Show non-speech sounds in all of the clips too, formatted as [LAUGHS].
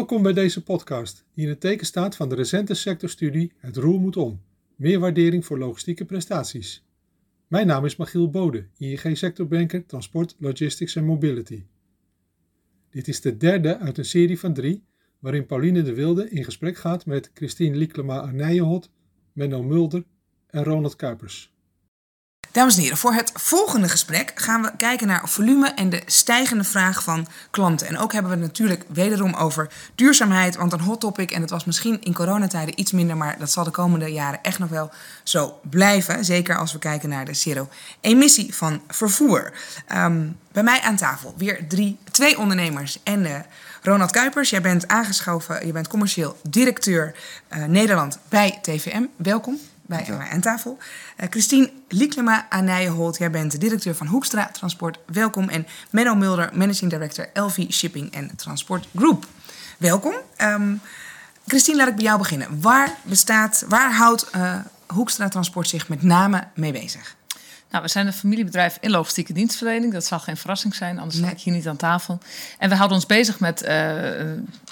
Welkom bij deze podcast, die in het teken staat van de recente sectorstudie Het Roer moet om. Meer waardering voor logistieke prestaties. Mijn naam is Michiel Bode, ING-sectorbanker Transport, Logistics en Mobility. Dit is de derde uit een serie van drie, waarin Pauline de Wilde in gesprek gaat met Christine Lieklema Arnijenhot, Menno Mulder en Ronald Kuipers. Dames en heren, voor het volgende gesprek gaan we kijken naar volume en de stijgende vraag van klanten. En ook hebben we het natuurlijk wederom over duurzaamheid, want een hot topic. En het was misschien in coronatijden iets minder, maar dat zal de komende jaren echt nog wel zo blijven. Zeker als we kijken naar de zero-emissie van vervoer. Ehm, bij mij aan tafel weer drie, twee ondernemers en uh, Ronald Kuipers. Jij bent aangeschoven, je bent commercieel directeur uh, Nederland bij TVM. Welkom bij mij aan tafel. Uh, Christine Lieklema Anijenholt, jij bent de directeur van Hoekstra Transport. Welkom. En Menno Mulder, managing director LV Shipping en Transport Group. Welkom. Um, Christine, laat ik bij jou beginnen. Waar bestaat, waar houdt uh, Hoekstra Transport zich met name mee bezig? Nou, we zijn een familiebedrijf in logistieke dienstverlening. Dat zal geen verrassing zijn, anders nee. sta ik hier niet aan tafel. En we houden ons bezig met uh,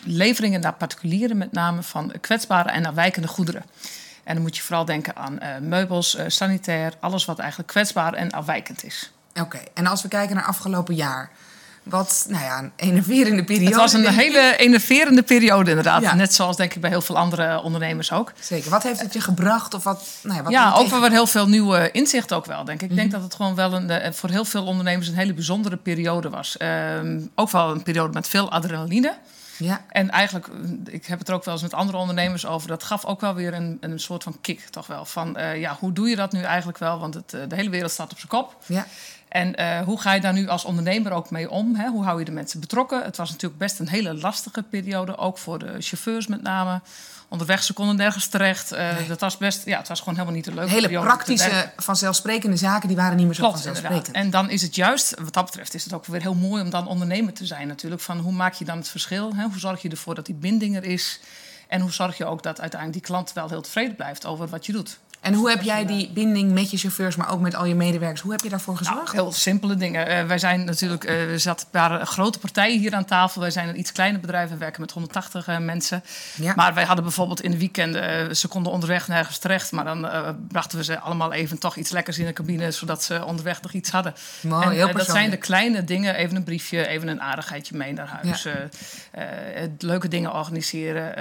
leveringen naar particulieren, met name van kwetsbare en afwijkende goederen. En dan moet je vooral denken aan uh, meubels, uh, sanitair, alles wat eigenlijk kwetsbaar en afwijkend is. Oké, okay. en als we kijken naar afgelopen jaar, wat, nou ja, een enerverende periode. Het was een [LAUGHS] hele enerverende periode inderdaad. Ja. Net zoals denk ik bij heel veel andere ondernemers ook. Zeker. Wat heeft het je gebracht? Of wat, nou ja, wat ja ook wel heel veel nieuwe inzichten ook wel, denk ik. Ik denk mm -hmm. dat het gewoon wel een, voor heel veel ondernemers een hele bijzondere periode was. Um, ook wel een periode met veel adrenaline. Ja. En eigenlijk, ik heb het er ook wel eens met andere ondernemers over. Dat gaf ook wel weer een, een soort van kick, toch wel. Van uh, ja, hoe doe je dat nu eigenlijk wel? Want het, de hele wereld staat op zijn kop. Ja. En uh, hoe ga je daar nu als ondernemer ook mee om? Hè? Hoe hou je de mensen betrokken? Het was natuurlijk best een hele lastige periode, ook voor de chauffeurs met name. Onderweg, ze konden nergens terecht. Uh, nee. Dat was best, ja, het was gewoon helemaal niet een leuke Hele periode. praktische, vanzelfsprekende zaken, die waren niet meer zo Klopt, vanzelfsprekend. Inderdaad. En dan is het juist, wat dat betreft, is het ook weer heel mooi om dan ondernemer te zijn natuurlijk. Van hoe maak je dan het verschil? Hè? Hoe zorg je ervoor dat die binding er is? En hoe zorg je ook dat uiteindelijk die klant wel heel tevreden blijft over wat je doet? En hoe heb jij die binding met je chauffeurs, maar ook met al je medewerkers, hoe heb je daarvoor gezorgd? Nou, heel simpele dingen. Uh, wij zijn natuurlijk, uh, er zaten een paar grote partijen hier aan tafel. Wij zijn een iets kleiner bedrijf, we werken met 180 uh, mensen. Ja. Maar wij hadden bijvoorbeeld in de weekenden, ze konden onderweg nergens terecht. Maar dan brachten we ze allemaal even toch iets lekkers in de cabine, zodat ze onderweg nog iets hadden. Mooi, en, heel dat zijn de kleine dingen, even een briefje, even een aardigheidje mee naar huis. Ja. leuke dingen organiseren,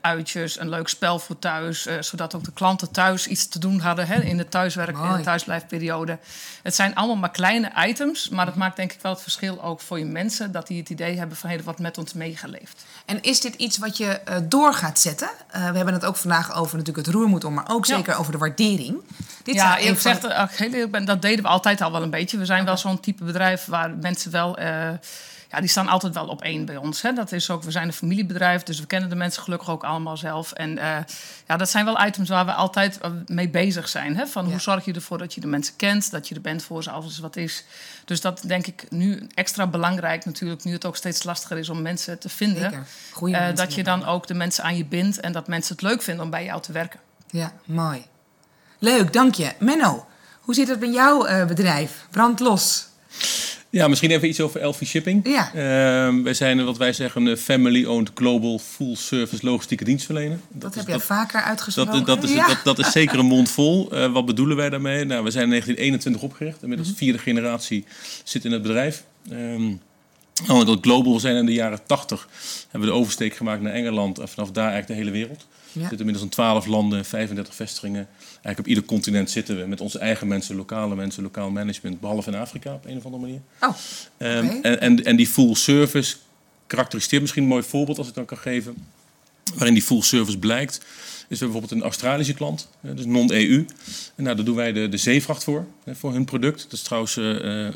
uitjes, een leuk spel voor thuis. zodat ook de klanten thuis iets te doen hadden hè, in de thuiswerk, Mooi. in de thuisblijfperiode. Het zijn allemaal maar kleine items, maar dat maakt denk ik wel het verschil ook voor je mensen, dat die het idee hebben van hey, wordt met ons meegeleefd. En is dit iets wat je uh, door gaat zetten? Uh, we hebben het ook vandaag over natuurlijk het roer moet om, maar ook ja. zeker over de waardering. Dit ja, ik zeg, uh, dat deden we altijd al wel een beetje. We zijn okay. wel zo'n type bedrijf waar mensen wel eh, ja, die staan altijd wel op één bij ons. Hè. Dat is ook, we zijn een familiebedrijf, dus we kennen de mensen gelukkig ook allemaal zelf. En uh, ja, dat zijn wel items waar we altijd mee bezig zijn. Hè. Van ja. hoe zorg je ervoor dat je de mensen kent, dat je er bent voor ze als wat is. Dus dat denk ik nu extra belangrijk natuurlijk, nu het ook steeds lastiger is om mensen te vinden. Uh, mensen dat je dan ook de mensen aan je bindt en dat mensen het leuk vinden om bij jou te werken. Ja, mooi. Leuk, dank je. Menno, hoe zit het bij jouw uh, bedrijf? Brand los. Ja, misschien even iets over Elfie Shipping. Ja. Uh, wij zijn wat wij zeggen een family-owned global full-service logistieke dienstverlener. Dat, heb je dat, vaker uitgesproken. Dat, dat, is, ja. dat, is [LAUGHS] zeker een mond vol. Uh, wat bedoelen wij daarmee? Nou, we zijn in 1921 opgericht. Inmiddels mm -hmm. vierde generatie zit in het bedrijf. Um, Oh, dat global zijn in de jaren 80 hebben we de oversteek gemaakt naar Engeland en vanaf daar eigenlijk de hele wereld. Ja. We zitten inmiddels in 12 landen, 35 vestigingen. Eigenlijk op ieder continent zitten we met onze eigen mensen, lokale mensen, lokaal management, behalve in Afrika op een of andere manier. Oh, okay. um, en, en, en die full service karakteriseert misschien een mooi voorbeeld als ik dan kan geven. Waarin die full service blijkt, is we bijvoorbeeld een Australische klant, dus non-EU. En nou, daar doen wij de, de zeevracht voor, voor hun product. Dat is trouwens uh,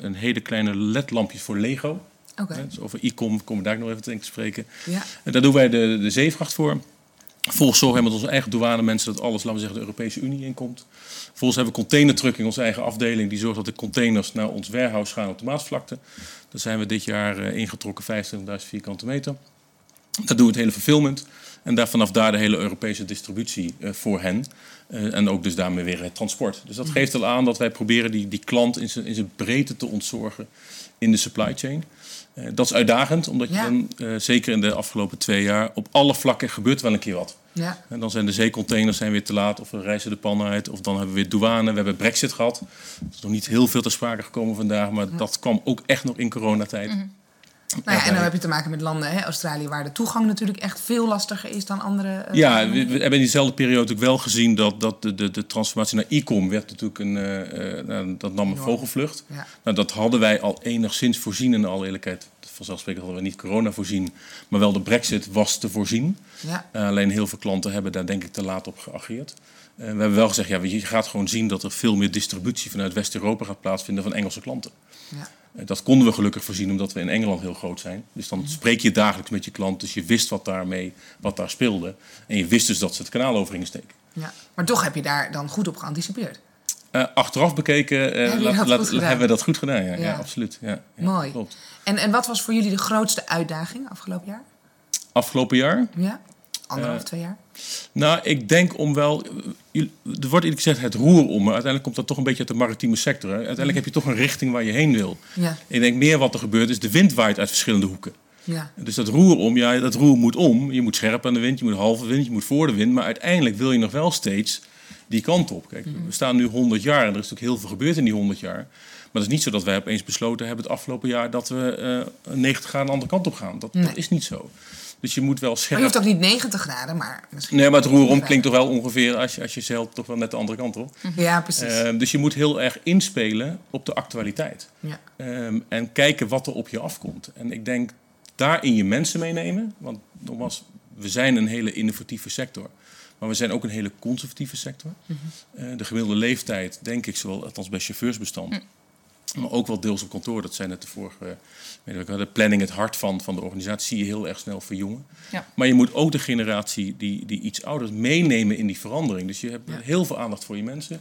een hele kleine ledlampjes voor Lego. Okay. Dus over e-com komen we daar nog even te spreken. Ja. En daar doen wij de, de zeevracht voor. Vervolgens zorgen we met onze eigen douane mensen dat alles, laten we zeggen, de Europese Unie inkomt. Vervolgens hebben we containertruck in onze eigen afdeling. Die zorgt dat de containers naar ons warehouse gaan op de Maasvlakte. Daar zijn we dit jaar uh, ingetrokken 25.000 vierkante meter. Daar doen we het hele fulfillment. En daar, vanaf daar de hele Europese distributie voor hen. en ook dus daarmee weer het transport. Dus dat geeft al aan dat wij proberen die, die klant in zijn, in zijn breedte te ontzorgen in de supply chain. Uh, dat is uitdagend, omdat je dan, uh, zeker in de afgelopen twee jaar, op alle vlakken gebeurt wel een keer wat. Ja. En dan zijn de zeecontainers zijn weer te laat, of we reizen de pan uit, of dan hebben we weer douane. We hebben Brexit gehad. Er is nog niet heel veel te sprake gekomen vandaag, maar dat kwam ook echt nog in coronatijd. Mm -hmm. Nou ja, en dan heb je te maken met landen, hè, Australië, waar de toegang natuurlijk echt veel lastiger is dan andere. Uh, ja, we, we, hebben in diezelfde periode ook wel gezien dat, dat de, de, de transformatie naar e-com werd natuurlijk een. Uh, dat nam een vogelvlucht. Ja. Nou, dat hadden wij al enigszins voorzien in alle eerlijkheid. Vanzelfsprekend hadden we niet corona voorzien, maar wel de Brexit was te voorzien. Ja. Uh, alleen heel veel klanten hebben daar denk ik te laat op geageerd. we hebben wel gezegd, ja, je gaat gewoon zien dat er veel meer distributie vanuit West-Europa gaat plaatsvinden van Engelse klanten. Ja. Eh, dat konden we gelukkig voorzien omdat we in Engeland heel groot zijn. Dus dan spreek je dagelijks met je klant. Dus je wist wat, daarmee, wat daar speelde. En je wist dus dat ze het kanaal over gingen steken. Ja, maar toch heb je daar dan goed op geanticipeerd? Uh, achteraf bekeken uh, laat, laat, hebben we dat goed gedaan. Ja, ja. ja absoluut. Ja, Mooi. Klopt. En, en wat was voor jullie de grootste uitdaging afgelopen jaar? Afgelopen jaar? Ja, anderhalf, twee jaar. Nou, ik denk om wel. Er wordt eerlijk gezegd het roer om, maar uiteindelijk komt dat toch een beetje uit de maritieme sector. Hè. Uiteindelijk heb je toch een richting waar je heen wil. Ja. ik denk meer wat er gebeurt is de wind waait uit verschillende hoeken. Ja. Dus dat roer om, ja, dat roer moet om. Je moet scherp aan de wind, je moet halve wind, je moet voor de wind. Maar uiteindelijk wil je nog wel steeds die kant op. Kijk, we staan nu 100 jaar en er is natuurlijk heel veel gebeurd in die 100 jaar. Maar het is niet zo dat wij opeens besloten hebben het afgelopen jaar dat we uh, 90 graden de andere kant op gaan. Dat, dat is niet zo. Dus je moet wel scherp... Maar je hoeft ook niet 90 graden, maar misschien... Nee, maar het roer om klinkt toch wel ongeveer als je, als je zeilt toch wel net de andere kant op. Ja, precies. Uh, dus je moet heel erg inspelen op de actualiteit. Ja. Um, en kijken wat er op je afkomt. En ik denk daarin je mensen meenemen. Want nogmaals, we zijn een hele innovatieve sector. Maar we zijn ook een hele conservatieve sector. Mm -hmm. uh, de gemiddelde leeftijd, denk ik, zowel althans bij chauffeursbestand... Mm maar ook wel deels op kantoor. Dat zijn net de vorige de planning, het hart van, van de organisatie, zie je heel erg snel verjongen. Ja. Maar je moet ook de generatie die, die iets ouder is meenemen in die verandering. Dus je hebt heel veel aandacht voor je mensen.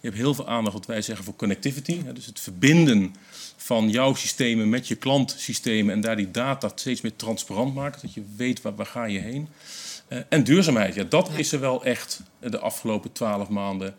Je hebt heel veel aandacht, wat wij zeggen, voor connectivity. Dus het verbinden van jouw systemen met je klantsystemen en daar die data steeds meer transparant maken. Dat je weet waar, waar ga je heen. Uh, en duurzaamheid, ja, dat is er wel echt de afgelopen twaalf maanden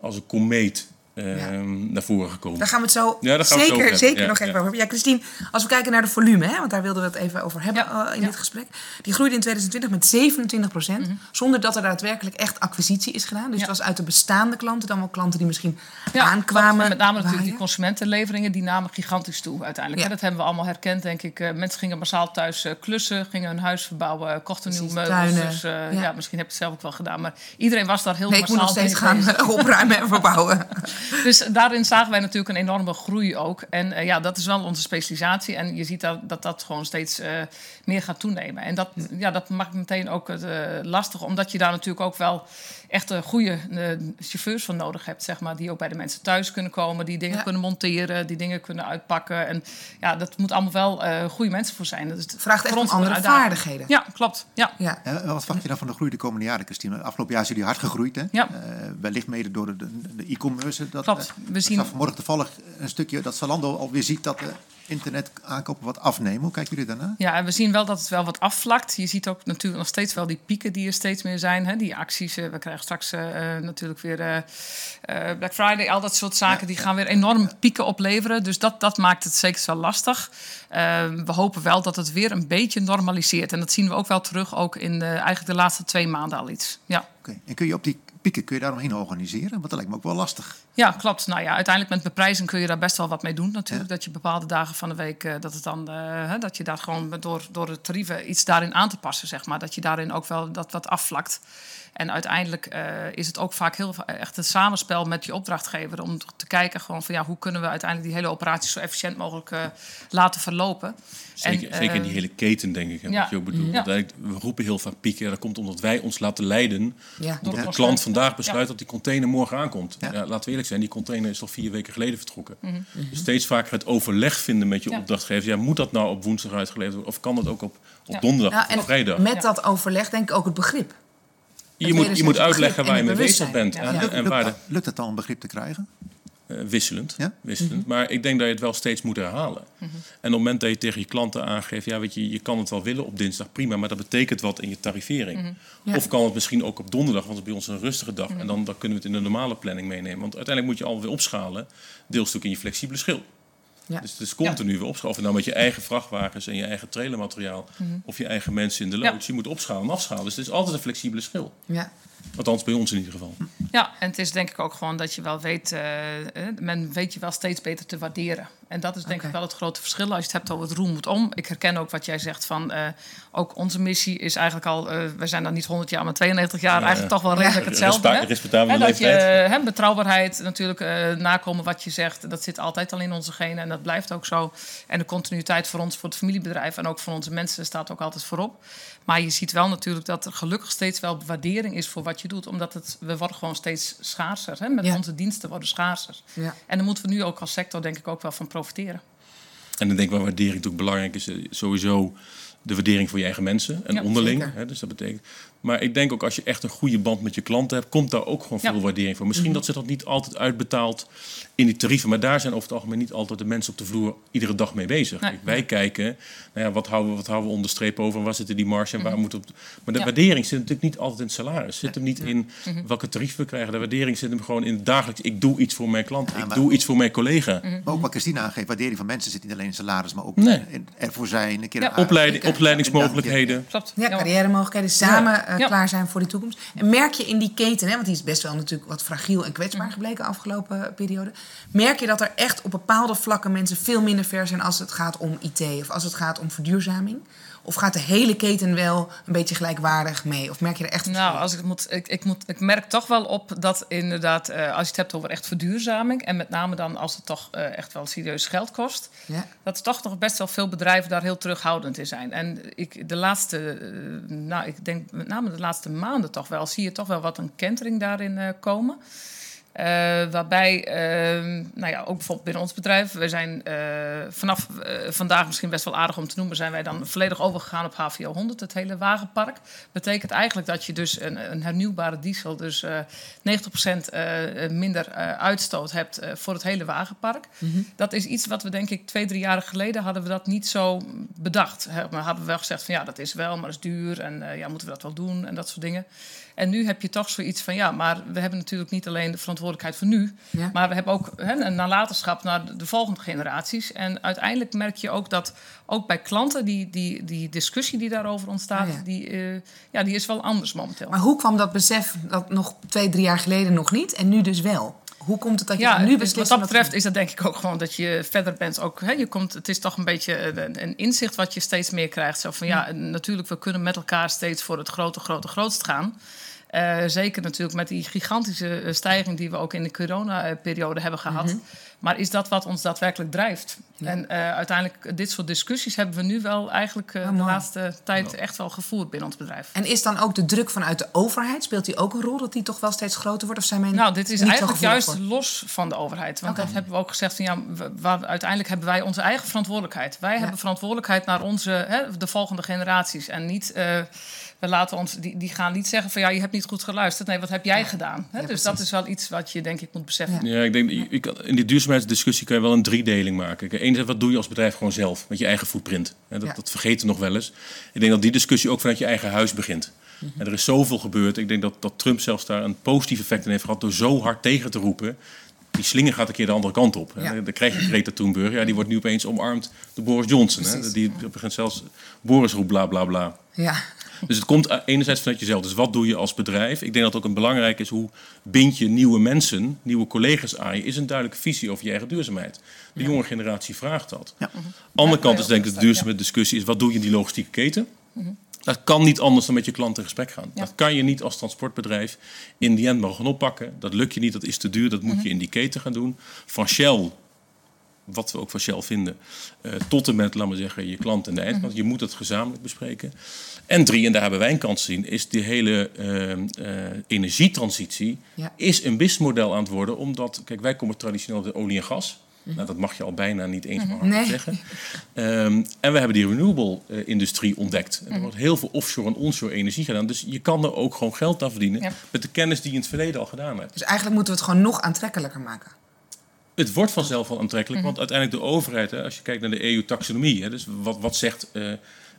als een komeet Ehm, naar voren gekomen. Daar gaan we het zo zeker, zeker nog even over hebben. Ja, Christine, als we kijken naar de volume, hè, want daar wilden we het even over hebben uh, in dit gesprek. Die groeide in 2020 met 27 procent, mhm. zonder dat er daadwerkelijk echt acquisitie is gedaan. Dus het was uit de bestaande klanten, dan wel klanten die misschien aankwamen. Met name natuurlijk die consumentenleveringen, die namen gigantisch toe uiteindelijk. Dat hebben we allemaal herkend, denk ik. Uh, mensen gingen massaal thuis uh, klussen, gingen hun huis verbouwen, kochten nieuwe meubels. Dus ja. misschien heb je het zelf ook wel gedaan. Maar iedereen was daar heel nee, massaal ik moet nog steeds gaan opruimen en verbouwen. [LAUGHS] dus daarin zagen wij natuurlijk een enorme groei ook. En uh, ja, dat is wel onze specialisatie. En je ziet dat dat, dat gewoon steeds uh, meer gaat toenemen. En dat, ja, dat maakt meteen ook uh, lastig, omdat je daar natuurlijk ook wel echt goede chauffeurs van nodig hebt, zeg maar. Die ook bij de mensen thuis kunnen komen, die dingen kunnen monteren, die dingen kunnen uitpakken. En ja, dat moet allemaal wel goede mensen voor zijn. Dat is vraagt echt om andere vaardigheden. Ja, klopt. Ja. Ja. wat verwacht je dan van de groei de komende jaren, Christine? Afgelopen jaar zijn jullie hard gegroeid, hè? Ja. wellicht mede door de e-commerce. Dat, klopt. We zien... Ik vanmorgen toevallig een stukje dat Zalando alweer ziet dat de internet aankopen wat afnemen. Hoe kijken jullie daarna? Ja, en we zien wel dat het wel wat afvlakt. Je ziet ook natuurlijk nog steeds wel die pieken die er steeds meer zijn. Hè? Die acties, eh, we krijgen straks uh, natuurlijk weer uh, Black Friday, al dat soort zaken. die gaan weer enorm pieken opleveren. Dus dat, dat maakt het zeker wel lastig. we hopen wel dat het weer een beetje normaliseert. En dat zien we ook wel terug, ook in de, eigenlijk de laatste twee maanden al iets. Ja. Oké, en kun je op die pieken, kun je daar omheen organiseren? Want dat lijkt me ook wel lastig. Ja, klopt. Nou ja, uiteindelijk met beprijzing kun je daar best wel wat mee doen natuurlijk. Dat je bepaalde dagen van de week, uh, dat, het dan, uh, dat je daar gewoon door, door de tarieven iets daarin aan te passen, zeg maar. Dat je daarin ook wel dat wat afvlakt. En uiteindelijk uh, is het ook vaak heel echt een samenspel met je opdrachtgever om te kijken gewoon van ja, hoe kunnen we uiteindelijk die hele operatie zo efficiënt mogelijk uh, laten verlopen. Zeker, en, zeker in die hele keten, denk ik. Ja. Wat je ook bedoelt. Ja. We roepen heel vaak pieken. Dat komt omdat wij ons laten leiden. Ja. Door de klant vandaag besluit dat die container morgen aankomt. Ja. laten we eerlijk zijn, die container is al vier weken geleden vertrokken. Mm -hmm. dus steeds vaker het overleg vinden met je opdrachtgever. Ja, moet dat nou op woensdag uitgeleverd worden? Of kan dat ook op, op donderdag of vrijdag? Met dat overleg denk ik ook het begrip. Je moet, je moet uitleggen waar je mee bezig bent. En, en lukt, waar lukt het dan een begrip te krijgen? wisselend. wisselend. Mhm. Maar ik denk dat je het wel steeds moet herhalen. Mhm. En op het moment dat je tegen je klanten aangeeft, ja, weet je, je kan het wel willen op dinsdag, prima, maar dat betekent wat in je tarivering. Mhm. Of kan het misschien ook op donderdag, want het is bij ons een rustige dag. En dan, dan kunnen we het in de normale planning meenemen. Want uiteindelijk moet je alweer opschalen, deels ook in je flexibele schil. Ja. Dus het is continu weer opschalen. Of nou met je eigen vrachtwagens en je eigen trailermateriaal... of je eigen mensen in de loods. Je moet opschalen en afschalen. Dus het is altijd een flexibele schil. Ja. Althans, bij ons in ieder geval. Ja, en het is denk ik ook gewoon dat je wel weet, uh, men weet je wel steeds beter te waarderen. En dat is denk ik wel het grote verschil als je het hebt over het roem moet om. Ik herken ook wat jij zegt van, uh, ook onze missie is eigenlijk al, uh, we zijn dan niet 100 jaar, maar 92 jaar, eigenlijk toch wel redelijk hetzelfde. Respe respectabele dat je, hè, betrouwbaarheid, natuurlijk nakomen wat je zegt, dat zit altijd al in onze genen en dat blijft ook zo. En de continuïteit voor ons, voor het familiebedrijf en ook voor onze mensen staat ook altijd voorop. Maar je ziet wel natuurlijk dat er gelukkig steeds wel waardering is voor wat je doet. Omdat het, we worden gewoon steeds schaarser. Hè? Met onze diensten worden schaarser. Ja. En daar moeten we nu ook als sector denk ik ook wel van profiteren. En dan denk ik wel waardering natuurlijk belangrijk is. Eh, sowieso de waardering voor je eigen mensen en onderling. Hè, dus dat betekent. Maar ik denk ook als je echt een goede band met je klanten hebt, komt daar ook gewoon veel waardering voor. Misschien mhm. dat ze dat niet altijd uitbetaalt in die tarieven, maar daar zijn over het algemeen niet altijd de mensen op de vloer iedere dag mee bezig. Wij kijken, nou ja, wat houden we, wat houden we onderstreep over en waar zitten die marge en waar mm moet op. Maar de waardering zit natuurlijk niet altijd in het salaris. Zit hem niet in mhm. welke tarief we krijgen. De waardering zit hem gewoon in het dagelijks. Ik doe iets voor mijn klant, ik doe iets voor mijn collega. Mhm. Maar ook wat Christina aangeeft, waardering van mensen zit niet alleen in salaris, maar ook nee. ervoor zijn, een keer Opleiding, opleidingsmogelijkheden. Ja, carrière mogelijkheden, samen uh, klaar zijn voor die toekomst. En merk je in die keten, hè, want die is best wel natuurlijk wat fragiel en kwetsbaar gebleken afgelopen periode. Merk je dat er echt op bepaalde vlakken mensen veel minder ver zijn als het gaat om IT of als het gaat om verduurzaming? Of gaat de hele keten wel een beetje gelijkwaardig mee? Of merk je er echt Nou, als ik, moet, ik, ik, moet, ik merk toch wel op dat inderdaad, uh, als je het hebt over echt verduurzaming... en met name dan als het toch uh, echt wel serieus geld kost... Ja. dat er toch nog best wel veel bedrijven daar heel terughoudend in zijn. En ik, de laatste, uh, nou, ik denk met name de laatste maanden toch wel... zie je toch wel wat een kentering daarin komen... Uh, waarbij, uh, nou ja, ook bijvoorbeeld binnen ons bedrijf, we zijn uh, vanaf vandaag misschien best wel aardig om te noemen, zijn wij dan volledig overgegaan op HVO 100, het hele wagenpark. Betekent eigenlijk dat je dus een, een hernieuwbare diesel, dus 90% minder uitstoot hebt voor het hele wagenpark. Mm -hmm. Dat is iets wat we denk ik twee, drie jaar geleden hadden we dat niet zo bedacht. Maar hadden we wel gezegd van ja, dat is wel, maar dat is duur en ja, moeten we dat wel doen en dat soort dingen. En nu heb je toch zoiets van ja, maar we hebben natuurlijk niet alleen de verantwoordelijkheid voor nu, maar we hebben ook hè, een nalatenschap naar de, volgende generaties. En uiteindelijk merk je ook dat ook bij klanten die, die, die discussie die daarover ontstaat, ah, die, uh, ja, die is wel anders momenteel. Maar hoe kwam dat besef dat nog twee, drie jaar geleden nog niet en nu dus wel? Hoe komt het dat je nu beslist? Wat dat betreft is dat denk ik ook gewoon dat je verder bent. Ook, hè, je komt, het is toch een beetje een, een, inzicht wat je steeds meer krijgt. Zo van ja, natuurlijk, we kunnen met elkaar steeds voor het grote, grote, grootst gaan. Uh, zeker natuurlijk met die gigantische eh, stijging die we ook in de coronaperiode hebben gehad. Mhm. Maar is dat wat ons daadwerkelijk drijft? En uh, uiteindelijk, dit soort discussies hebben we nu wel eigenlijk uh, de laatste tijd echt wel gevoerd binnen ons bedrijf. En is dan ook de druk vanuit de overheid, speelt die ook een rol dat die toch wel steeds groter wordt? Of zijn mensen nou, dit is eigenlijk juist los van de overheid. Want dat hebben we ook gezegd van ja, we, uiteindelijk hebben wij onze eigen verantwoordelijkheid. Wij hebben verantwoordelijkheid naar onze, hè, de volgende generaties. En niet. We laten ons, die, die gaan niet zeggen van ja, je hebt niet goed geluisterd. Nee, wat heb jij gedaan? Hè? dus dat is wel iets wat je denk ik moet beseffen. Ja, ik denk, in die duurzaamheidsdiscussie kan je wel een driedeling maken. Enerzijds, wat doe je als bedrijf gewoon zelf met je eigen footprint? Dat, dat vergeten we nog wel eens. Ik denk dat die discussie ook vanuit je eigen huis begint. Mhm. En er is zoveel gebeurd. Ik denk dat, dat Trump zelfs daar een positief effect in heeft gehad door zo hard tegen te roepen die slinger gaat een keer de andere kant op. Ja. Dan krijg je Greta Thunberg. Ja, die wordt nu opeens omarmd door Boris Johnson. Hè? Die begint zelfs Boris roept bla bla bla. Ja. Dus het komt enerzijds vanuit jezelf. Dus wat doe je als bedrijf? Ik denk dat het ook een belangrijk is hoe bind je nieuwe mensen, nieuwe collega's aan je, is een duidelijke visie over je eigen duurzaamheid. De jonge generatie vraagt dat. Ja. Andere kant is denk ik de duurzame discussie is wat doe je in die logistieke keten? Mhm. Dat kan niet anders dan met je klant in gesprek gaan. Dat kan je niet als transportbedrijf in die end mogen oppakken. Dat lukt je niet, dat is te duur, dat moet je mhm. in die keten gaan doen. Van Shell wat we ook van Shell vinden, uh, tot en met, laten we zeggen, je klant en de eindklant. Mhm. Je moet het gezamenlijk bespreken. En drie, en daar hebben wij een kans zien, is die hele uh, uh, energietransitie is een businessmodel aan het worden. Omdat, kijk, wij komen traditioneel de olie en gas. Mhm. Nou, dat mag je al bijna niet eens maar nee. zeggen. Um, en we hebben die renewable-industrie ontdekt. er wordt heel veel offshore en onshore energie gedaan. Dus je kan er ook gewoon geld aan verdienen met de kennis die je in het verleden al gedaan hebt. Dus eigenlijk moeten we het gewoon nog aantrekkelijker maken. Het wordt vanzelf wel aantrekkelijk, mhm. want uiteindelijk de overheid, hè, als je kijkt naar de EU-taxonomie, dus wat, wat zegt uh,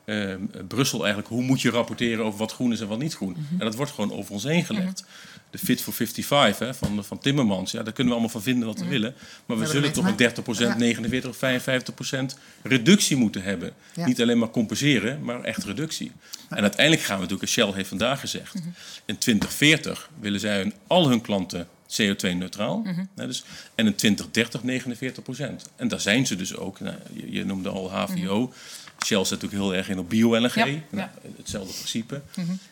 uh, Brussel eigenlijk, hoe moet je rapporteren over wat groen is en wat niet groen? Mhm. En dat wordt gewoon over ons heen gelegd. Mhm de Fit for 55 hè, van, van Timmermans. Ja, daar kunnen we allemaal van vinden wat we willen. Maar we zullen toch een 30%, 49 of 55% reductie moeten hebben. Niet alleen maar compenseren, maar echt reductie. En uiteindelijk gaan we natuurlijk, Shell heeft vandaag gezegd, in 2040 willen zij al hun klanten CO2-neutraal. Mm dus, en in 2030 49% En daar zijn ze dus ook. Nou, je, je, noemde al HVO. Mhm. Shell zit natuurlijk heel erg in op bio-LNG. Nou, hetzelfde principe.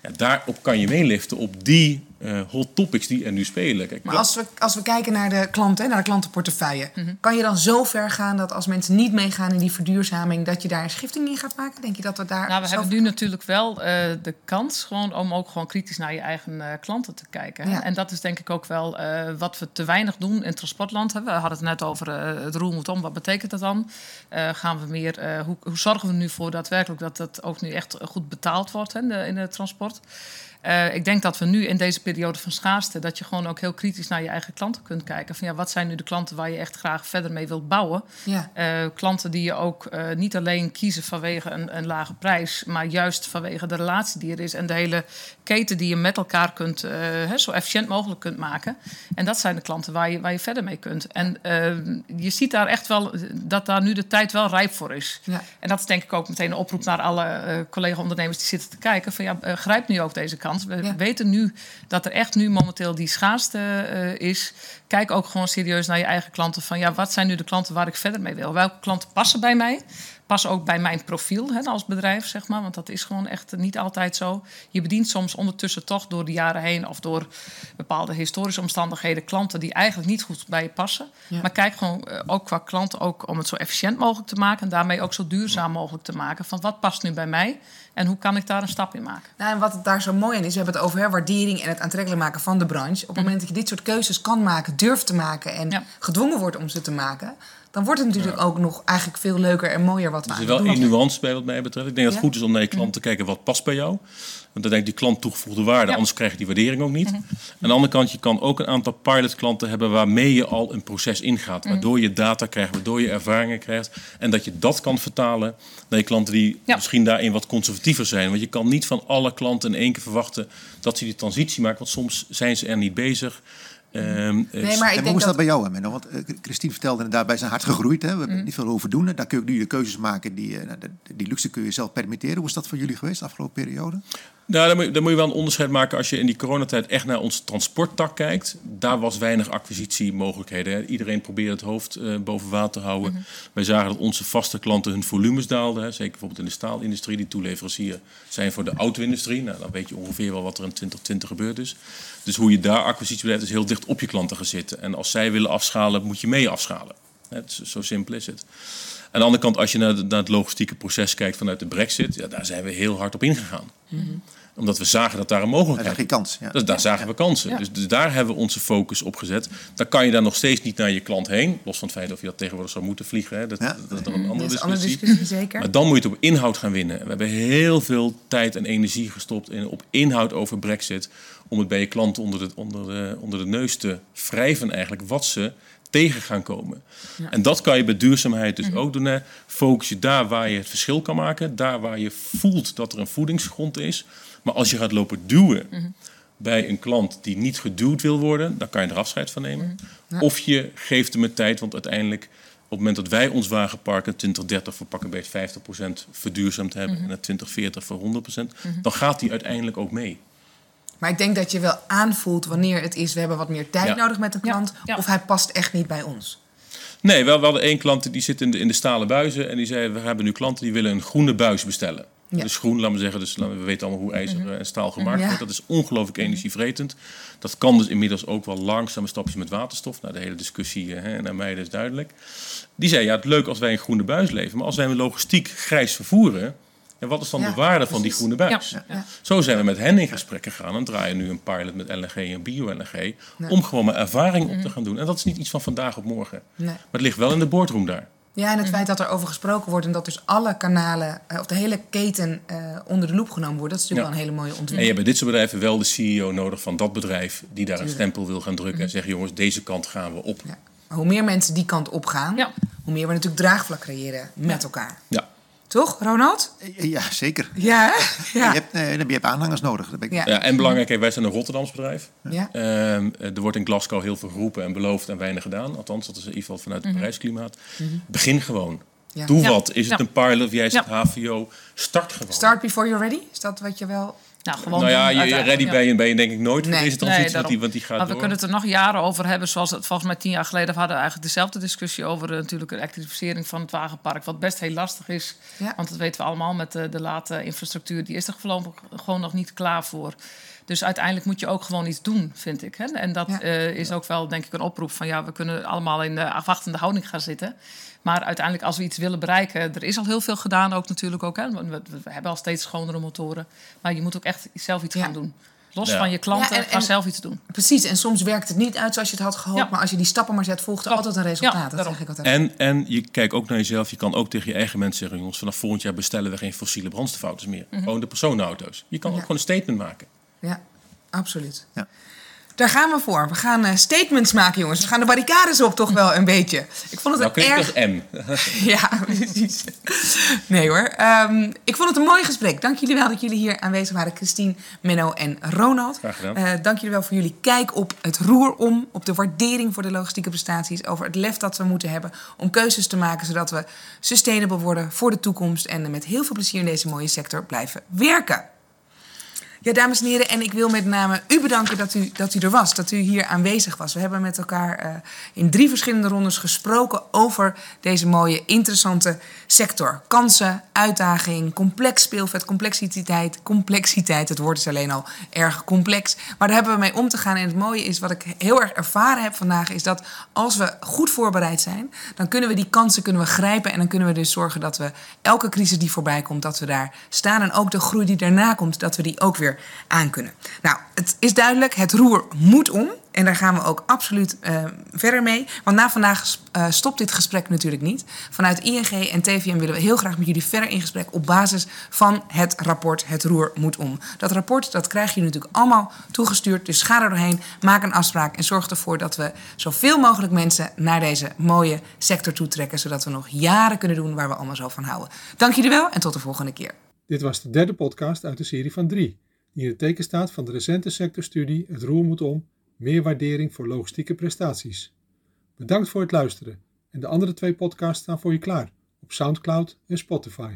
Ja, daarop kan je meeliften op die uh, hot topics die er nu spelen. Kijk, maar als we, als we kijken naar de klanten, naar de klantenportefeuille, mhm. kan je dan zo ver gaan dat als mensen niet meegaan in die verduurzaming, dat je daar een schifting in gaat maken? Denk je dat we daar. Nou, we hebben nu natuurlijk wel uh, de kans gewoon om ook gewoon kritisch naar je eigen uh, klanten te kijken. Ja. En dat is denk ik ook wel wat we te weinig doen in transportland. We hadden het net over het roer moet om. Wat betekent dat dan? gaan we meer, hoe, hoe, zorgen we nu voor daadwerkelijk dat dat ook nu echt goed betaald wordt hè, in het transport? Uh, ik denk dat we nu in deze periode van schaarste, dat je gewoon ook heel kritisch naar je eigen klanten kunt kijken. Van ja, wat zijn nu de klanten waar je echt graag verder mee wilt bouwen? Ja. Uh, klanten die je ook uh, niet alleen kiezen vanwege een, een, lage prijs, maar juist vanwege de relatie die er is en de hele keten die je met elkaar kunt, hè, zo efficiënt mogelijk kunt maken. En dat zijn de klanten waar je, waar je verder mee kunt. En je ziet daar echt wel dat daar nu de tijd wel rijp voor is. Ja. En dat is denk ik ook meteen een oproep naar alle collega-ondernemers die zitten te kijken. Van ja, grijp nu ook deze kant. We weten nu dat er echt nu momenteel die schaarste uh, is. Kijk ook gewoon serieus naar je eigen klanten. Van ja, wat zijn nu de klanten waar ik verder mee wil? Welke klanten passen bij mij? Passen ook bij mijn profiel hè, als bedrijf, zeg maar. Want dat is gewoon echt niet altijd zo. Je bedient soms ondertussen toch door de jaren heen... of door bepaalde historische omstandigheden... klanten die eigenlijk niet goed bij je passen. Maar kijk gewoon uh, ook qua klanten ook om het zo efficiënt mogelijk te maken... en daarmee ook zo duurzaam mogelijk te maken. Van wat past nu bij mij? En hoe kan ik daar een stap in maken? Nou, en wat het daar zo mooi aan is, we hebben het over hè, waardering en het aantrekkelijk maken van de branche. Op het mhm. moment dat je dit soort keuzes kan maken, durft te maken en gedwongen wordt om ze te maken, dan wordt het natuurlijk ook nog eigenlijk veel leuker en mooier wat we Er is wel één nuance bij wat mij betreft. Ik denk dat het goed is om naar je klant mhm. te kijken wat past bij jou. Want dan denk ik die klant toegevoegde waarde, anders krijg je die waardering ook niet. Mhm. Aan de andere kant, je kan ook een aantal pilotklanten hebben waarmee je al een proces ingaat. Mhm. Waardoor je data krijgt, waardoor je ervaringen krijgt. En dat je dat kan vertalen naar je klanten die misschien daarin wat zijn. Want je kan niet van alle klanten in één keer verwachten dat ze die transitie maken. Want soms zijn ze er niet bezig. Um, nee, maar en hoe is dat, bij jou, Menno? Want uh, Christine vertelde inderdaad, wij zijn hard gegroeid. Hè? We hebben mm. niet veel over doen. Daar kun je nu de keuzes maken. Die, uh, die luxe kun je zelf permitteren. Hoe is dat voor jullie geweest de afgelopen periode? Nou, dan moet, je, dan moet je wel een onderscheid maken als je in die coronatijd echt naar onze transporttak kijkt. Daar was weinig acquisitiemogelijkheden. Iedereen probeerde het hoofd uh, boven water te houden. Mhm. Wij zagen dat onze vaste klanten hun volumes daalden. Hè. Zeker bijvoorbeeld in de staalindustrie, die toeleverancier zijn voor de auto-industrie. Nou, dan weet je ongeveer wel wat er in 2020 gebeurd is. Dus hoe je daar acquisitiebeleid is heel dicht op je klanten gaan zitten. En als zij willen afschalen, moet je mee afschalen. Zo simpel is het. Aan de andere kant, als je naar, naar het logistieke proces kijkt vanuit de brexit, ja, daar zijn we heel hard op ingegaan. Mm omdat we zagen dat daar een mogelijkheid was. kans. Ja. Dus daar zagen we kansen. Dus, dus, daar hebben we onze focus op gezet. Dan kan je daar nog steeds niet naar je klant heen. Los van het feit of je dat tegenwoordig zou moeten vliegen. Hè. Dat, dat, is dan een andere discussie. discussie zeker. Maar dan moet je het op inhoud gaan winnen. We hebben heel veel tijd en energie gestopt in, op inhoud over brexit. Om het bij je klanten onder de, onder, de, onder de neus te wrijven eigenlijk. Wat ze tegen gaan komen. En dat kan je bij duurzaamheid dus mhm. ook doen. Hè. Focus je daar waar je het verschil kan maken. Daar waar je voelt dat er een voedingsgrond is. Maar als je gaat lopen duwen mhm. bij een klant die niet geduwd wil worden, dan kan je er afscheid van nemen. Mhm. Of je geeft hem een tijd, want uiteindelijk op het moment dat wij ons wagenpark in 2030 voor pakken bij 50% verduurzaamd hebben en in 2040 voor 100%, dan gaat die uiteindelijk ook mee. Maar ik denk dat je wel aanvoelt wanneer het is, we hebben wat meer tijd nodig met een klant, of hij past echt niet bij ons. Nee, we, we hadden één klant die zit in de, in de stalen buizen en die zei: We hebben nu klanten die willen een groene buis bestellen. Dus groen, laten we zeggen, dus we weten allemaal hoe ijzer mhm. en staal gemaakt wordt. Dat is ongelooflijk mhm. energievretend. Dat kan dus inmiddels ook wel langzame stapjes met waterstof. Nou, de hele discussie hè, naar mij is duidelijk. Die zei, ja, het leuk als wij een groene buis leveren, maar als wij een logistiek grijs vervoeren, en wat is dan de waarde van die groene buis? Ja, Zo zijn we met hen in gesprek gegaan en draaien nu een pilot met LNG en bio-LNG. Om gewoon maar ervaring op te mhm. gaan doen. En dat is niet iets van vandaag op morgen. Maar het ligt wel in de boardroom daar. Ja, en het feit dat er over gesproken wordt en dat dus alle kanalen, eh, of de hele keten uh, onder de loep genomen wordt, dat is natuurlijk wel een hele mooie ontwikkeling. En je hebt bij dit soort bedrijven wel de CEO nodig van dat bedrijf die daar een stempel wil gaan drukken en zeggen: jongens, deze kant gaan we op. Ja. Hoe meer mensen die kant op gaan, hoe meer we natuurlijk draagvlak creëren met elkaar. Ja. Toch, Ronald? Ja, zeker. Ja, [LAUGHS] ja. Je, hebt, nee, je hebt aanhangers nodig. Dat ben ik... ja. en belangrijk, wij zijn een Rotterdams bedrijf. Ja. Ehm, er wordt in Glasgow heel veel geroepen en beloofd en weinig gedaan. Althans, dat is in ieder geval vanuit het mm Parijsklimaat. Begin gewoon. Doe wat. Is het een pilot? Jij zegt HVO. Start gewoon. Start before you're ready? Is dat wat je wel... Nou, gewoon nou ja, je, ready ben je, ben je denk ik nooit voor deze transitie, nee, want, die, want die gaat Maar we kunnen het er nog jaren over hebben, zoals het volgens mij tien jaar geleden hadden we eigenlijk dezelfde discussie over uh, natuurlijk de elektrificering van het wagenpark, wat best heel lastig is, want dat weten we allemaal met de, de late infrastructuur, die is er gewoon, gewoon nog niet klaar voor. Dus uiteindelijk moet je ook gewoon iets doen, vind ik. Hè? En dat uh, is ook wel, denk ik, een oproep van ja, we kunnen allemaal in de afwachtende houding gaan zitten. Maar uiteindelijk, als we iets willen bereiken, er is al heel veel gedaan ook natuurlijk ook. Hè? We, we, hebben al steeds schonere motoren. Maar je moet ook echt zelf iets gaan doen. Los van je klanten, ja, en, zelf iets doen. Precies, en soms werkt het niet uit zoals je het had gehoopt. Maar als je die stappen maar zet, volgt er altijd een resultaat. dat zeg ik altijd. En, en je kijkt ook naar jezelf. Je kan ook tegen je eigen mensen zeggen... jongens, vanaf volgend jaar bestellen we geen fossiele brandstofauto's meer. Mm Gewoon de personenauto's. Je kan ook gewoon een statement maken. Ja, absoluut. Ja. Daar gaan we voor. We gaan uh, statements maken, jongens. We gaan de barricades op, toch wel een beetje. Ik vond het nou, een erg... M. [LAUGHS] ja, precies. Nee hoor. Um, ik vond het een mooi gesprek. Dank jullie wel dat jullie hier aanwezig waren. Christine, Menno en Ronald. Graag gedaan. Uh, dank jullie wel voor jullie kijk op het roer om. Op de waardering voor de logistieke prestaties. Over het lef dat we moeten hebben om keuzes te maken. Zodat we sustainable worden voor de toekomst. En met heel veel plezier in deze mooie sector blijven werken. Ja, dames en heren, en ik wil met name u bedanken dat u, dat u er was, dat u hier aanwezig was. We hebben met elkaar uh, in drie verschillende rondes gesproken over deze mooie, interessante sector. Kansen, uitdaging, complex speelveld, complexiteit. Complexiteit, het woord is alleen al erg complex. Maar daar hebben we mee om te gaan. En het mooie is, wat ik heel erg ervaren heb vandaag, is dat als we goed voorbereid zijn, dan kunnen we die kansen kunnen we grijpen. En dan kunnen we dus zorgen dat we elke crisis die voorbij komt, dat we daar staan. En ook de groei die daarna komt, dat we die ook weer aan kunnen. Nou, het is duidelijk, het roer moet om. En daar gaan we ook absoluut uh, verder mee. Want na vandaag uh, stopt dit gesprek natuurlijk niet. Vanuit ING en TVM willen we heel graag met jullie verder in gesprek op basis van het rapport Het Roer moet om. Dat rapport dat krijg je natuurlijk allemaal toegestuurd. Dus ga er doorheen, maak een afspraak en zorg ervoor dat we zoveel mogelijk mensen naar deze mooie sector toe trekken. Zodat we nog jaren kunnen doen waar we allemaal zo van houden. Dank jullie wel en tot de volgende keer. Dit was de derde podcast uit de serie van drie die in het teken staat van de recente sectorstudie Het roer moet om, meer waardering voor logistieke prestaties. Bedankt voor het luisteren en de andere twee podcasts staan voor je klaar op SoundCloud en Spotify.